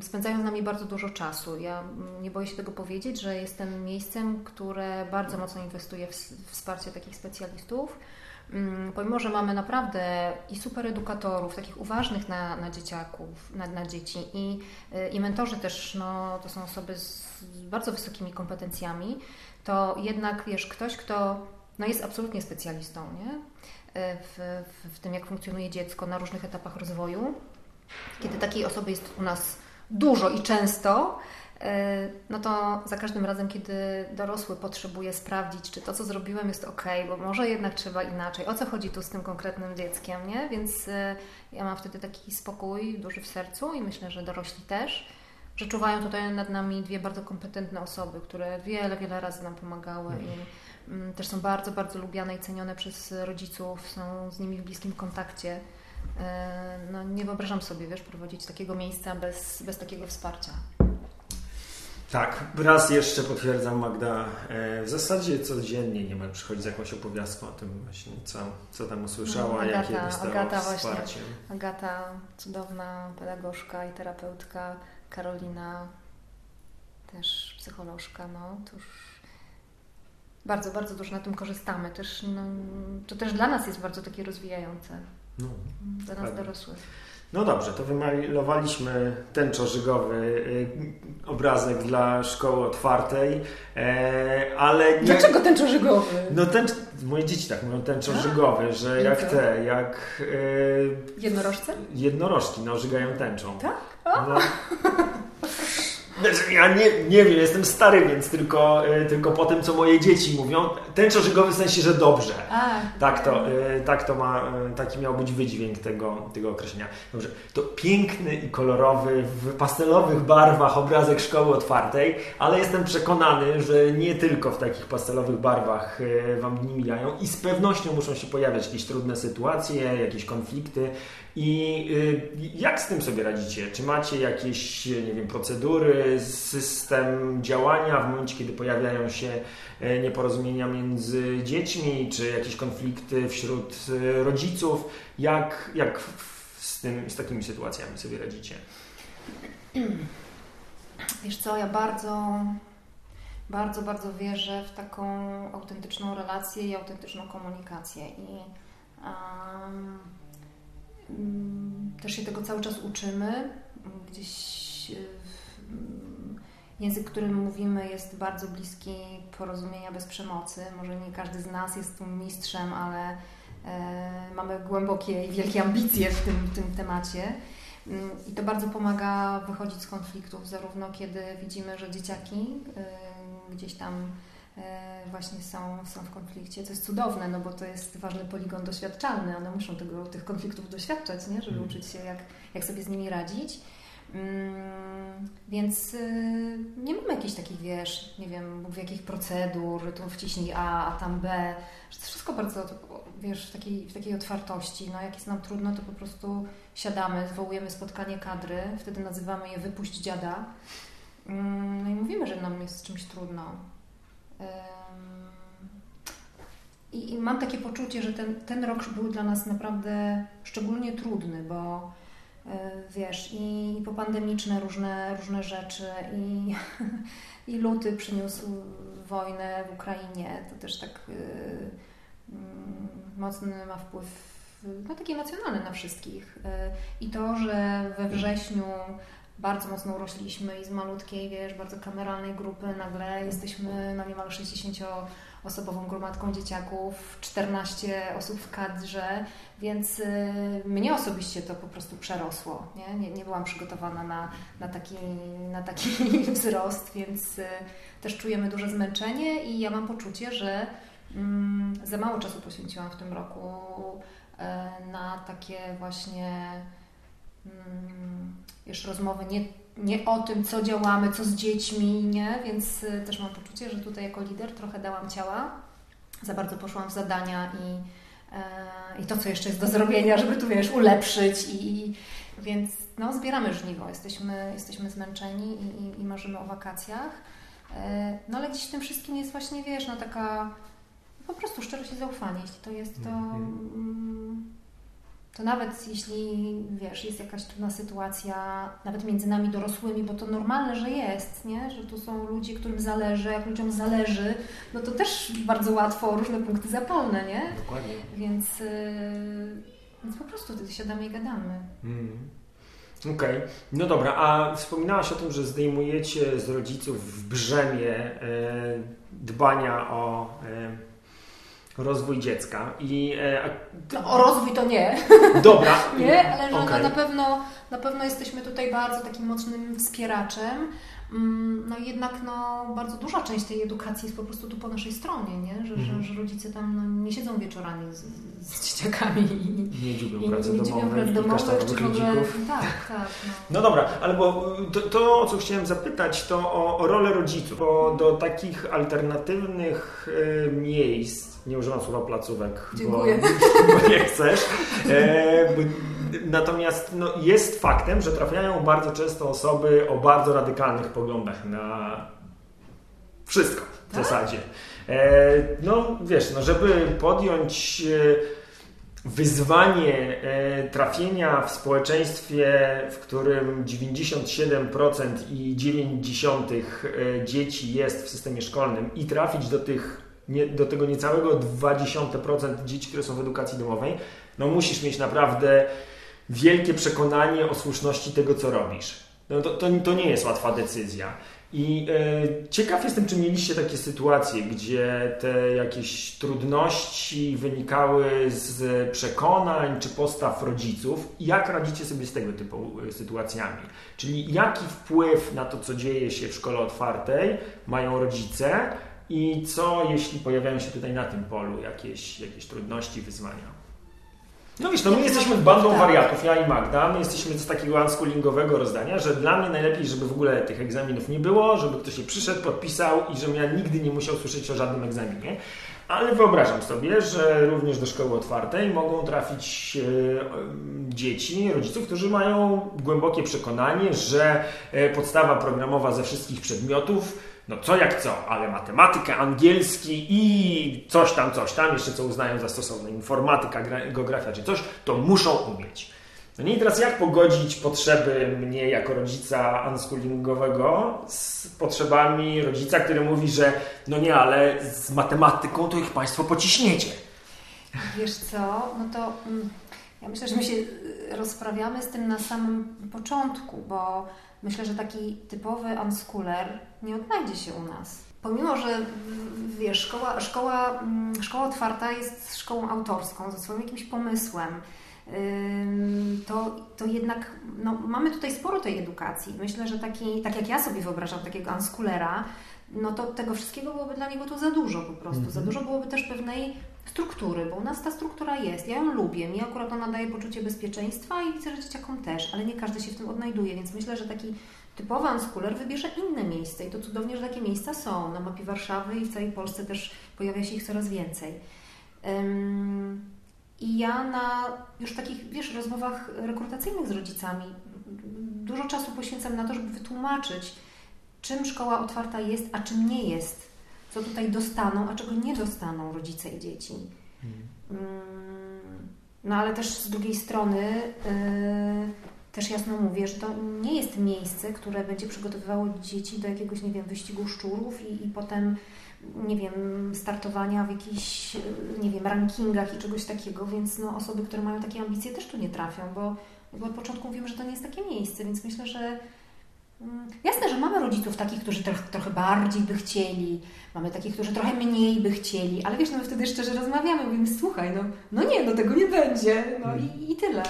spędzają z nami bardzo dużo czasu. Ja nie boję się tego powiedzieć, że jestem miejscem, które bardzo mocno inwestuje w wsparcie takich specjalistów pomimo, że mamy naprawdę i super edukatorów, takich uważnych na, na dzieciaków, na, na dzieci i, y, i mentorzy też, no, to są osoby z bardzo wysokimi kompetencjami, to jednak, wiesz, ktoś, kto no, jest absolutnie specjalistą nie? Y, w, w, w tym, jak funkcjonuje dziecko na różnych etapach rozwoju. Kiedy takiej osoby jest u nas dużo i często, no to za każdym razem, kiedy dorosły potrzebuje sprawdzić, czy to, co zrobiłem, jest ok, bo może jednak trzeba inaczej. O co chodzi tu z tym konkretnym dzieckiem, nie? Więc e, ja mam wtedy taki spokój duży w sercu i myślę, że dorośli też, że czuwają tutaj nad nami dwie bardzo kompetentne osoby, które wiele, wiele razy nam pomagały mhm. i mm, też są bardzo, bardzo lubiane i cenione przez rodziców, są z nimi w bliskim kontakcie. E, no, nie wyobrażam sobie, wiesz, prowadzić takiego miejsca bez, bez takiego wsparcia. Tak, raz jeszcze potwierdzam Magda, e, w zasadzie codziennie niemal przychodzi z jakąś opowiastką o tym właśnie, co, co tam usłyszała, no, Agata, jakie dostała Agata wsparcie. Właśnie, Agata, cudowna pedagogzka i terapeutka, Karolina, też psycholożka, no to już bardzo, bardzo dużo na tym korzystamy. Też, no, to też dla nas jest bardzo takie rozwijające. No, dla nas dorosłych. No dobrze, to wymalowaliśmy tęczo-żygowy y, obrazek dla szkoły otwartej, e, ale... Nie... Dlaczego tęczo-żygowy? No tęcz... moje dzieci tak mówią tęczo-żygowy, że jak te, jak... E, Jednorożce? Jednorożki, no, żygają tęczą. Tak? No, znaczy, ja nie, nie wiem, jestem stary, więc tylko, e, tylko po tym, co moje dzieci mówią, tęczo żygowy w sensie, że dobrze. A, tak, to, e, tak to ma, e, taki miał być wydźwięk tego, tego określenia. Dobrze, to piękny i kolorowy, w pastelowych barwach obrazek szkoły otwartej, ale jestem przekonany, że nie tylko w takich pastelowych barwach Wam dni mijają i z pewnością muszą się pojawiać jakieś trudne sytuacje, jakieś konflikty, i y, jak z tym sobie radzicie? Czy macie jakieś, nie wiem, procedury, system działania w momencie, kiedy pojawiają się e, nieporozumienia między dziećmi, czy jakieś konflikty wśród e, rodziców? Jak, jak z, tym, z takimi sytuacjami sobie radzicie? Wiesz co, ja bardzo, bardzo, bardzo wierzę w taką autentyczną relację i autentyczną komunikację. I um, też się tego cały czas uczymy. Gdzieś mm, język, którym mówimy, jest bardzo bliski porozumienia bez przemocy. Może nie każdy z nas jest tu mistrzem, ale e, mamy głębokie i wielkie ambicje w tym, w tym temacie. Mm, I to bardzo pomaga wychodzić z konfliktów, zarówno kiedy widzimy, że dzieciaki y, gdzieś tam E, właśnie są, są w konflikcie, co jest cudowne, no bo to jest ważny poligon doświadczalny, one muszą tego, tych konfliktów doświadczać, nie? żeby mm. uczyć się, jak, jak sobie z nimi radzić. Mm, więc y, nie mamy jakichś takich, wiesz, nie wiem, Bóg jakich procedur, tu wciśnij A, a tam B. To wszystko bardzo, wiesz, w takiej, w takiej otwartości. No, jak jest nam trudno, to po prostu siadamy, zwołujemy spotkanie kadry, wtedy nazywamy je wypuść dziada. Mm, no i mówimy, że nam jest czymś trudno. I, I, mam takie poczucie, że ten, ten rok był dla nas naprawdę szczególnie trudny, bo e, wiesz, i popandemiczne różne, różne rzeczy, i, *laughs* i luty przyniósł wojnę w Ukrainie. To też tak yy, mocny ma wpływ, no taki emocjonalny na wszystkich. E, I to, że we wrześniu bardzo mocno urośliśmy i z malutkiej, wiesz, bardzo kameralnej grupy nagle jesteśmy na niemal 60-osobową gromadką dzieciaków, 14 osób w kadrze, więc y, mnie osobiście to po prostu przerosło. Nie, nie, nie byłam przygotowana na, na, taki, na taki *laughs* wzrost, więc y, też czujemy duże zmęczenie i ja mam poczucie, że mm, za mało czasu poświęciłam w tym roku y, na takie właśnie mm, wiesz, rozmowy nie, nie o tym, co działamy, co z dziećmi, nie? Więc y, też mam poczucie, że tutaj jako lider trochę dałam ciała, za bardzo poszłam w zadania i, e, i to, co jeszcze jest do zrobienia, żeby tu, wiesz, ulepszyć i więc no, zbieramy żniwo, jesteśmy, jesteśmy zmęczeni i, i, i marzymy o wakacjach. E, no ale gdzieś w tym wszystkim jest właśnie, wiesz, no taka po prostu szczerość i zaufanie. Jeśli to jest to... Mhm. Mm, to nawet jeśli, wiesz, jest jakaś trudna sytuacja, nawet między nami dorosłymi, bo to normalne, że jest, nie? Że tu są ludzie, którym zależy, jak ludziom zależy, no to też bardzo łatwo różne punkty zapalne, nie? Dokładnie. Więc, yy, więc po prostu wtedy siadamy i gadamy. Mm. Okej, okay. no dobra, a wspominałaś o tym, że zdejmujecie z rodziców w brzemię e, dbania o e, rozwój dziecka i... E, no, o rozwój to nie. Dobra. *laughs* nie, ale że okay. na, pewno, na pewno jesteśmy tutaj bardzo takim mocnym wspieraczem. Mm, no jednak no, bardzo duża część tej edukacji jest po prostu tu po naszej stronie, nie? Że, mm. że, mhm. że, rodzice tam no, nie siedzą wieczorami z, z dzieciakami i nie dziubią pracy nie, domowej, domowych, czy w ogóle, tak, *laughs* tak. No. no dobra, ale bo to, to, o co chciałem zapytać, to o, o rolę rodziców, bo do takich alternatywnych y, miejsc nie używam słowa placówek, bo, *laughs* bo, nie chcesz. E, natomiast no, jest faktem, że trafiają bardzo często osoby o bardzo radykalnych poglądach na wszystko w tak? zasadzie. E, no wiesz, no, żeby podjąć e, wyzwanie e, trafienia w społeczeństwie, w którym 97% i 9 e, dzieci jest w systemie szkolnym i trafić do, tych, nie, do tego niecałego 20% dzieci, które są w edukacji domowej, no musisz mieć naprawdę wielkie przekonanie o słuszności tego, co robisz. No to, to, to nie jest łatwa decyzja. I e, ciekaw jestem, czy mieliście takie sytuacje, gdzie te jakieś trudności wynikały z przekonań czy postaw rodziców. Jak radzicie sobie z tego typu e, sytuacjami? Czyli jaki wpływ na to, co dzieje się w szkole otwartej mają rodzice i co, jeśli pojawiają się tutaj na tym polu jakieś, jakieś trudności, wyzwania? No wiesz, no my jesteśmy bandą tak. wariatów, ja i Magda, my jesteśmy z takiego unschoolingowego rozdania, że dla mnie najlepiej, żeby w ogóle tych egzaminów nie było, żeby ktoś się przyszedł, podpisał i żebym ja nigdy nie musiał słyszeć o żadnym egzaminie. Ale wyobrażam sobie, że również do szkoły otwartej mogą trafić e, dzieci, rodziców, którzy mają głębokie przekonanie, że e, podstawa programowa ze wszystkich przedmiotów no co jak co, ale matematyka, angielski i coś tam, coś tam, jeszcze co uznają za stosowne, informatyka, geografia czy coś, to muszą umieć. No i teraz jak pogodzić potrzeby mnie jako rodzica unschoolingowego z potrzebami rodzica, który mówi, że no nie, ale z matematyką to ich Państwo pociśniecie. Wiesz co, no to mm, ja myślę, że my się rozprawiamy z tym na samym początku, bo myślę, że taki typowy unschooler nie odnajdzie się u nas. Pomimo, że wiesz, szkoła, szkoła, mm, szkoła otwarta jest szkołą autorską, ze swoim jakimś pomysłem, to, to jednak no, mamy tutaj sporo tej edukacji. Myślę, że taki, tak jak ja sobie wyobrażam takiego unschoolera, no to tego wszystkiego byłoby dla niego tu za dużo po prostu. Mm -hmm. Za mhm. dużo byłoby też pewnej struktury, bo u nas ta struktura jest. Ja ją lubię, mi akurat ona daje poczucie bezpieczeństwa i widzę, że dzieciakom też, ale nie każdy się w tym odnajduje, więc myślę, że taki typowy unschooler wybierze inne miejsce i to cudownie, że takie miejsca są. Na mapie Warszawy i w całej Polsce też pojawia się ich coraz więcej. I ja na już takich, wiesz, rozmowach rekrutacyjnych z rodzicami dużo czasu poświęcam na to, żeby wytłumaczyć, czym szkoła otwarta jest, a czym nie jest co tutaj dostaną, a czego nie dostaną rodzice i dzieci. Hmm. No ale też z drugiej strony yy, też jasno mówię, że to nie jest miejsce, które będzie przygotowywało dzieci do jakiegoś, nie wiem, wyścigu szczurów i, i potem, nie wiem, startowania w jakichś, nie wiem, rankingach i czegoś takiego, więc no, osoby, które mają takie ambicje też tu nie trafią, bo, bo od początku mówimy, że to nie jest takie miejsce, więc myślę, że Mm, jasne, że mamy rodziców takich, którzy trochę, trochę bardziej by chcieli, mamy takich, którzy trochę mniej by chcieli, ale wiesz, no my wtedy szczerze rozmawiamy, mówimy, słuchaj, no, no nie, no tego nie będzie, no i, hmm. i tyle.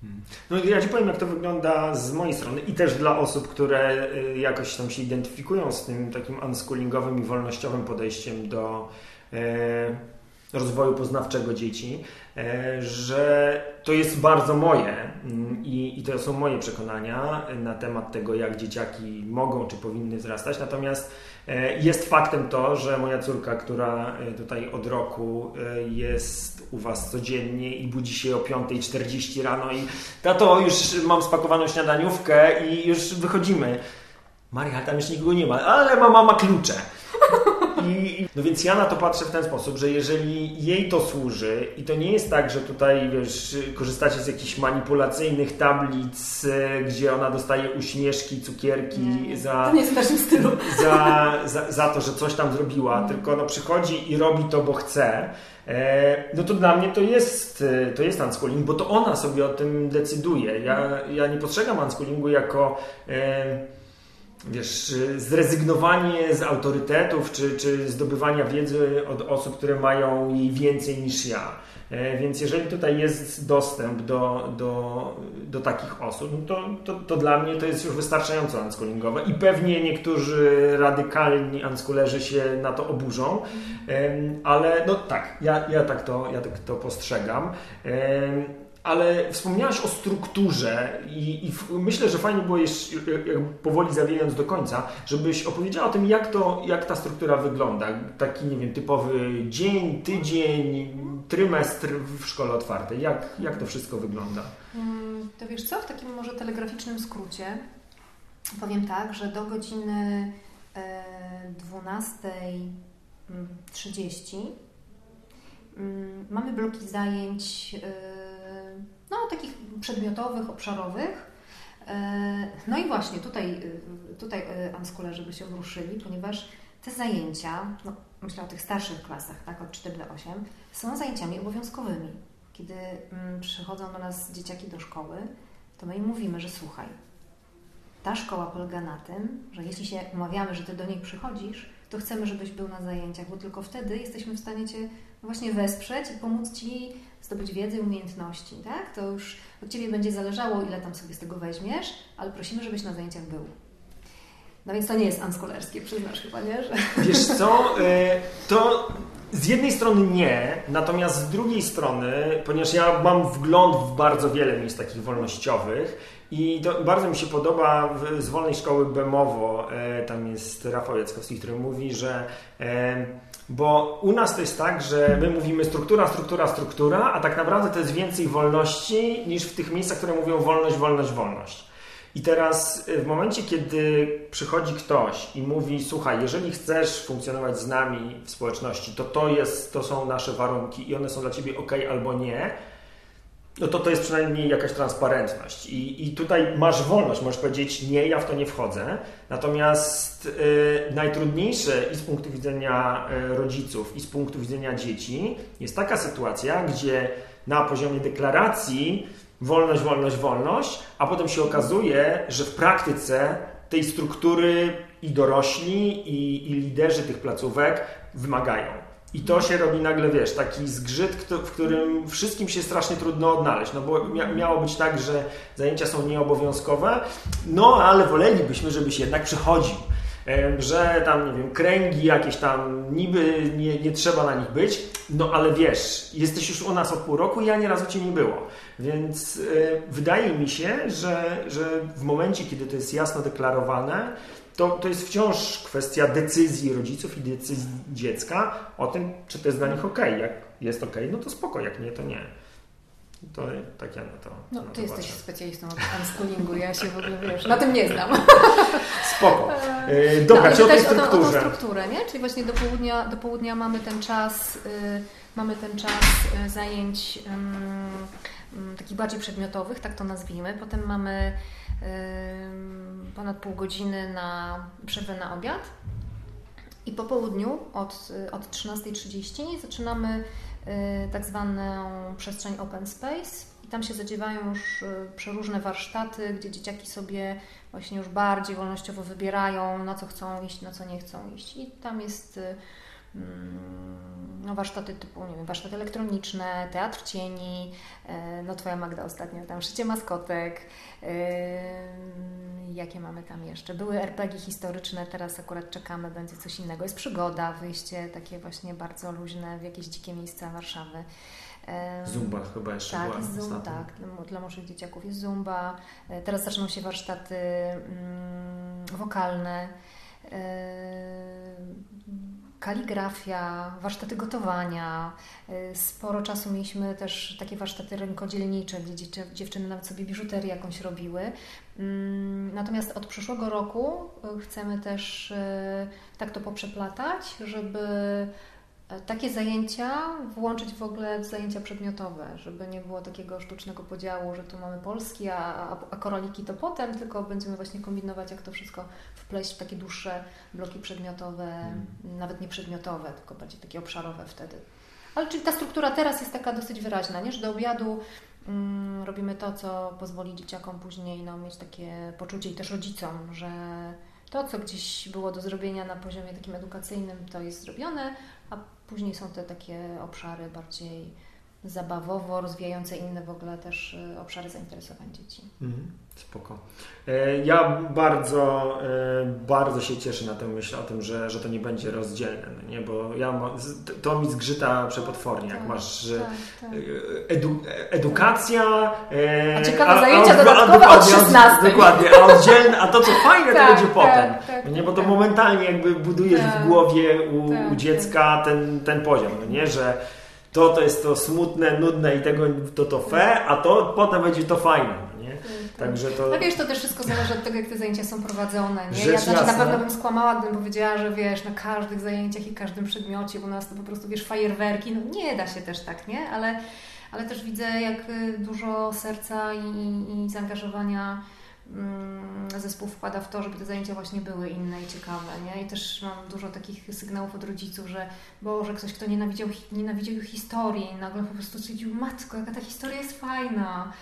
Hmm. No ja Ci powiem, jak to wygląda z mojej strony i też dla osób, które y, jakoś tam się identyfikują z tym takim unschoolingowym i wolnościowym podejściem do e, rozwoju poznawczego dzieci, e, że to jest bardzo moje mm, i, i to są moje przekonania na temat tego, jak dzieciaki mogą czy powinny wzrastać. Natomiast e, jest faktem to, że moja córka, która e, tutaj od roku jest u Was codziennie i budzi się o 5.40 rano i tato, już mam spakowaną śniadaniówkę i już wychodzimy. Maria, tam jeszcze nikogo nie ma, ale mama ma klucze. I, no więc ja na to patrzę w ten sposób, że jeżeli jej to służy i to nie jest tak, że tutaj wiesz, korzystacie z jakichś manipulacyjnych tablic, gdzie ona dostaje uśmieszki, cukierki nie, za, to nie jest w naszym stylu. Za, za, za to, że coś tam zrobiła, mm. tylko ona przychodzi i robi to, bo chce. E, no to dla mnie to jest, to jest unschooling, bo to ona sobie o tym decyduje. Ja, ja nie postrzegam unschoolingu jako e, wiesz, zrezygnowanie z autorytetów, czy, czy zdobywania wiedzy od osób, które mają jej więcej niż ja. E, więc jeżeli tutaj jest dostęp do, do, do takich osób, no to, to, to dla mnie to jest już wystarczająco unschoolingowe i pewnie niektórzy radykalni unschoolerzy się na to oburzą, ale no tak, ja, ja, tak, to, ja tak to postrzegam ale wspomniałaś o strukturze i, i myślę, że fajnie było jeszcze, powoli zawijając do końca, żebyś opowiedziała o tym, jak, to, jak ta struktura wygląda. Taki, nie wiem, typowy dzień, tydzień, trymestr w szkole otwartej. Jak, jak to wszystko wygląda? Mm, to wiesz co, w takim może telegraficznym skrócie powiem tak, że do godziny 12.30 mm, mamy bloki zajęć, no takich przedmiotowych, obszarowych. No i właśnie tutaj, tutaj unschoolerzy by się ruszyli, ponieważ te zajęcia, no, myślę o tych starszych klasach, tak, od 4 do 8, są zajęciami obowiązkowymi. Kiedy mm, przychodzą do nas dzieciaki do szkoły, to my im mówimy, że słuchaj, ta szkoła polega na tym, że jeśli się umawiamy, że Ty do niej przychodzisz, to chcemy, żebyś był na zajęciach, bo tylko wtedy jesteśmy w stanie Cię właśnie wesprzeć i pomóc Ci zdobyć wiedzę i umiejętności, tak? To już od Ciebie będzie zależało, ile tam sobie z tego weźmiesz, ale prosimy, żebyś na zajęciach był. No więc to nie jest unschoolerskie, przyznasz chyba, nie? Że... Wiesz co, *laughs* e, to z jednej strony nie, natomiast z drugiej strony, ponieważ ja mam wgląd w bardzo wiele miejsc takich wolnościowych i bardzo mi się podoba z Wolnej Szkoły Bemowo, e, tam jest Rafał Jackowski, który mówi, że bo u nas to jest tak, że my mówimy struktura, struktura, struktura, a tak naprawdę to jest więcej wolności niż w tych miejscach, które mówią wolność, wolność, wolność. I teraz y, w momencie, kiedy przychodzi ktoś i mówi, słuchaj, jeżeli chcesz funkcjonować z nami w społeczności, to to, jest, to są nasze warunki i one są dla Ciebie ok albo nie, no to to jest przynajmniej jakaś transparentność. I, i tutaj masz wolność, możesz powiedzieć, nie, ja w to nie wchodzę. Natomiast y, najtrudniejsze i z punktu widzenia y, rodziców, i z punktu widzenia dzieci jest taka sytuacja, gdzie na poziomie deklaracji wolność, wolność, wolność, a potem się okazuje, że w praktyce tej struktury i dorośli, i, i liderzy tych placówek wymagają. I to się robi nagle, wiesz, taki zgrzyt, w którym wszystkim się strasznie trudno odnaleźć. No bo miało być tak, że zajęcia są nieobowiązkowe, no ale wolelibyśmy, żebyś jednak przychodził że tam, nie wiem, kręgi jakieś tam, niby nie, nie trzeba na nich być, no ale wiesz, jesteś już u nas od pół roku i ja nie razu Cię nie było. Więc y, wydaje mi się, że, że w momencie, kiedy to jest jasno deklarowane, to, to jest wciąż kwestia decyzji rodziców i decyzji dziecka o tym, czy to jest dla nich ok. Jak jest ok, no to spoko, jak nie, to nie. To tak ja na to. No, na ty jesteś specjalistą od unschoolingu, ja się w ogóle wiesz, na tym nie znam. *laughs* Spoko. Yy, dobra, no, czy o tej strukturze? O, o tą strukturę, nie? Czyli właśnie do południa, do południa mamy ten czas, yy, mamy ten czas yy, zajęć takich bardziej przedmiotowych, tak to nazwijmy. Potem mamy ponad pół godziny na przerwę na obiad. I po południu od, od 13.30 zaczynamy Y, tak zwaną przestrzeń open space i tam się zadziewają już y, przeróżne warsztaty, gdzie dzieciaki sobie właśnie już bardziej wolnościowo wybierają, na co chcą iść, na co nie chcą iść. I tam jest mm, no, warsztaty typu, nie wiem, warsztaty elektroniczne, teatr cieni, no Twoja Magda ostatnio tam szycie maskotek, jakie mamy tam jeszcze? Były RPG historyczne, teraz akurat czekamy, będzie coś innego. Jest przygoda, wyjście takie właśnie bardzo luźne w jakieś dzikie miejsca Warszawy. Zumba chyba jeszcze tak, była. Zoom, tak, dla młodszych dzieciaków jest zumba. E, teraz zaczną się warsztaty mm, wokalne kaligrafia, warsztaty gotowania. Y, sporo czasu mieliśmy też takie warsztaty rękodzielnicze, gdzie dziewczyny nawet sobie biżuterię jakąś robiły. Mm, natomiast od przyszłego roku y, chcemy też y, tak to poprzeplatać, żeby takie zajęcia włączyć w ogóle w zajęcia przedmiotowe, żeby nie było takiego sztucznego podziału, że tu mamy polski, a, a, a koraliki to potem, tylko będziemy właśnie kombinować, jak to wszystko wpleść w takie dłuższe bloki przedmiotowe, hmm. nawet nie przedmiotowe, tylko bardziej takie obszarowe wtedy. Ale czyli ta struktura teraz jest taka dosyć wyraźna, nie? że do obiadu mm, robimy to, co pozwoli dzieciakom później no, mieć takie poczucie i też rodzicom, że to, co gdzieś było do zrobienia na poziomie takim edukacyjnym, to jest zrobione, a później są te takie obszary bardziej zabawowo rozwijające inne w ogóle też y, obszary zainteresowań dzieci. Mhm, spoko. E, ja bardzo, e, bardzo się cieszę na tę myśl o tym, że, że to nie będzie rozdzielne, no nie? bo ja to mi zgrzyta przepotwornie, tak, jak masz tak, tak. E, edu, edukacja... A ciekawe a, zajęcia a, dodatkowe od 16. Dokładnie, a oddzielne, a to co fajne to tak, będzie tak, potem, tak, no nie? bo to momentalnie jakby budujesz w głowie u, u dziecka ten, ten poziom, no nie? że to to jest to smutne, nudne i tego to to fe, a to potem będzie to fajne. Nie? Także to... No wiesz, to też wszystko zależy od tego, jak te zajęcia są prowadzone, nie? Rzecz ja znaczy, na pewno bym skłamała, gdybym powiedziała, że wiesz, na każdych zajęciach i każdym przedmiocie u nas to po prostu, wiesz, fajerwerki, no nie da się też tak, nie? Ale, ale też widzę, jak y, dużo serca i, i zaangażowania zespół wkłada w to, żeby te zajęcia właśnie były inne i ciekawe, nie? I też mam dużo takich sygnałów od rodziców, że Boże, ktoś, kto nienawidział, hi- nienawidział historii, nagle po prostu stwierdził, matko, jaka ta historia jest fajna,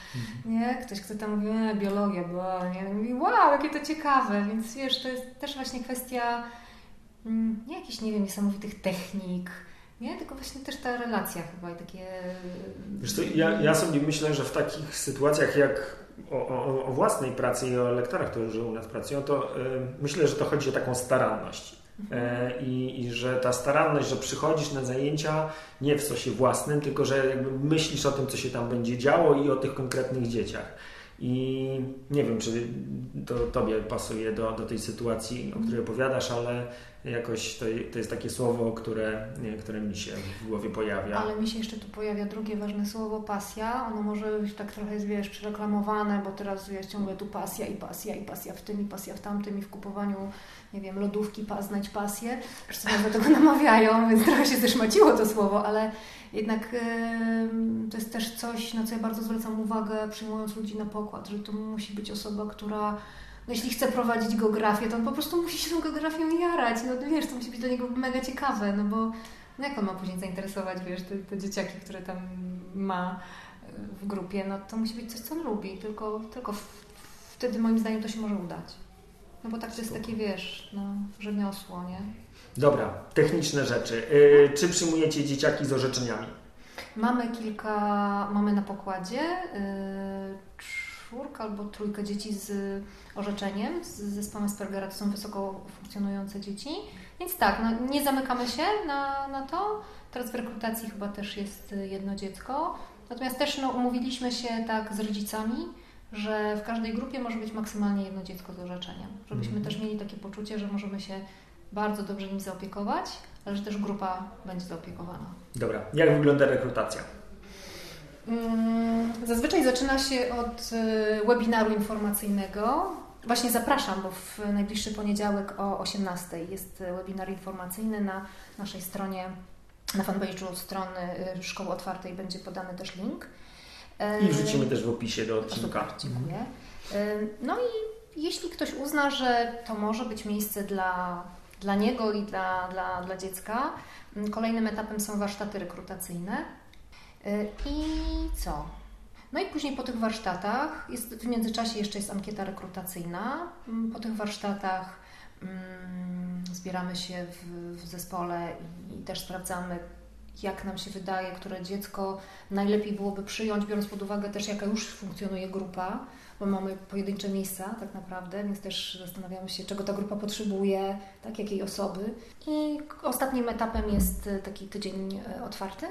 nie? Ktoś, kto tam mówi, e, biologia była, nie? Mówi, wow, jakie to ciekawe, więc wiesz, to jest też właśnie kwestia mm, nie jakichś, nie wiem, niesamowitych technik, nie? Tylko właśnie też ta relacja chyba i takie... Wiesz co, ja, ja sobie myślę, że w takich sytuacjach jak o, o, własnej pracy i o lektorach, którzy u nas pracują, to y, myślę, że to chodzi o taką staranność. E, I, I że ta staranność, że przychodzisz na zajęcia nie w sosie własnym, tylko że jakby myślisz o tym, co się tam będzie działo i o tych konkretnych dzieciach. I nie wiem, czy to Tobie pasuje do, do tej sytuacji, o której opowiadasz, ale jakoś to, to jest takie słowo, które, które mi się w głowie pojawia. Ale mi się jeszcze tu pojawia drugie ważne słowo, pasja. Ono może być tak trochę, wiesz, przereklamowane, bo teraz jest ciągle tu pasja i pasja i pasja w tym i pasja w tamtym i w kupowaniu, nie wiem, lodówki, pa, znajdź pasję. Wszyscy do tego *laughs* namawiają, więc trochę się zeszmaciło to słowo, ale jednak to jest też coś, na co ja bardzo zwracam uwagę, przyjmując ludzi na pokład, że to musi być osoba, która no jeśli chce prowadzić geografię, to on po prostu musi się tą geografią jarać. No wiesz, to musi być dla niego mega ciekawe, no bo no jak on ma później zainteresować, wiesz, te, te dzieciaki, które tam ma y, w grupie, no to musi być coś, co on lubi, tylko, tylko wtedy moim zdaniem to się może udać. No bo tak to jest takie, wiesz, no, rzemiosło, nie? Dobra, techniczne rzeczy. Y, czy przyjmujecie dzieciaki z orzeczeniami? Mamy kilka, mamy na pokładzie y, czwórkę albo trójkę dzieci z orzeczeniem, z zespołem Aspergera, to są wysoko funkcjonujące dzieci, więc tak, no, nie zamykamy się na, na to. Teraz w rekrutacji chyba też jest jedno dziecko, natomiast też no, umówiliśmy się tak z rodzicami, że w każdej grupie może być maksymalnie jedno dziecko z orzeczeniem, żebyśmy Mhm. też mieli takie poczucie, że możemy się bardzo dobrze nim zaopiekować, ale że też grupa będzie zaopiekowana. Dobra, jak wygląda rekrutacja? Mm, Zazwyczaj zaczyna się od y, webinaru informacyjnego. Właśnie zapraszam, bo w najbliższy poniedziałek o 18 jest y, webinar informacyjny na naszej stronie, na fanpage'u strony y, Szkoły Otwartej będzie podany też link. I wrzucimy też w opisie do odcinka. Super, dziękuję. Y, No i jeśli ktoś uzna, że to może być miejsce dla, dla niego i dla, dla, dla dziecka, mm, kolejnym etapem są warsztaty rekrutacyjne. Y, I co? No i później po tych warsztatach, jest, w międzyczasie jeszcze jest ankieta rekrutacyjna. Mm, Po tych warsztatach mm, zbieramy się w, w zespole i, i też sprawdzamy, jak nam się wydaje, które dziecko najlepiej byłoby przyjąć, biorąc pod uwagę też, jaka już funkcjonuje grupa, bo mamy pojedyncze miejsca tak naprawdę, więc też zastanawiamy się, czego ta grupa potrzebuje, tak, jakiej osoby. I ostatnim etapem jest e, taki tydzień e, otwarty,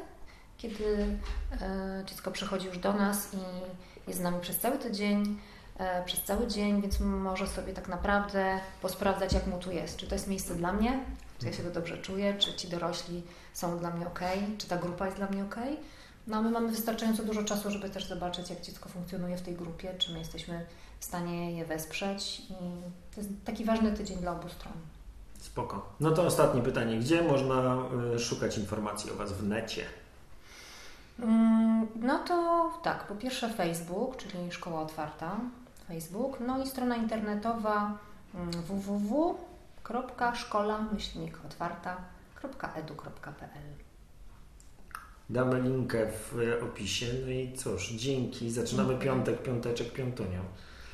kiedy e, dziecko przychodzi już do nas i jest z nami przez cały tydzień, przez cały dzień, więc może sobie tak naprawdę posprawdzać, jak mu tu jest. Czy to jest miejsce dla mnie, czy ja się tu dobrze czuję, czy ci dorośli są dla mnie ok, czy ta grupa jest dla mnie ok. No my mamy wystarczająco dużo czasu, żeby też zobaczyć, jak dziecko funkcjonuje w tej grupie, czy my jesteśmy w stanie je wesprzeć. I to jest taki ważny tydzień dla obu stron. Spoko. No to ostatnie pytanie. Gdzie można y, szukać informacji o Was w necie? Mm, No to tak, po pierwsze Facebook, czyli Szkoła Otwarta, Facebook, no i strona internetowa mm, www.szkola-otwarta.edu.pl Damy linkę w opisie. No i cóż, dzięki. Zaczynamy piątek, piąteczek, piątunią.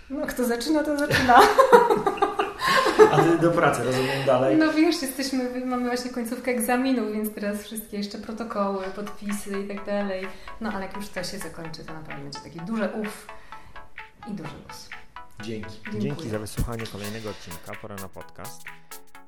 No kto zaczyna, to zaczyna. *laughs* A Ty do pracy, rozumiem, dalej. No wiesz, jesteśmy, mamy właśnie końcówkę egzaminów, więc teraz wszystkie jeszcze protokoły, podpisy i tak dalej. No ale jak już to się zakończy, to naprawdę będzie taki duży uf i duży luz. Dzięki. Dziękuję. Dzięki za wysłuchanie kolejnego odcinka Pora na podcast.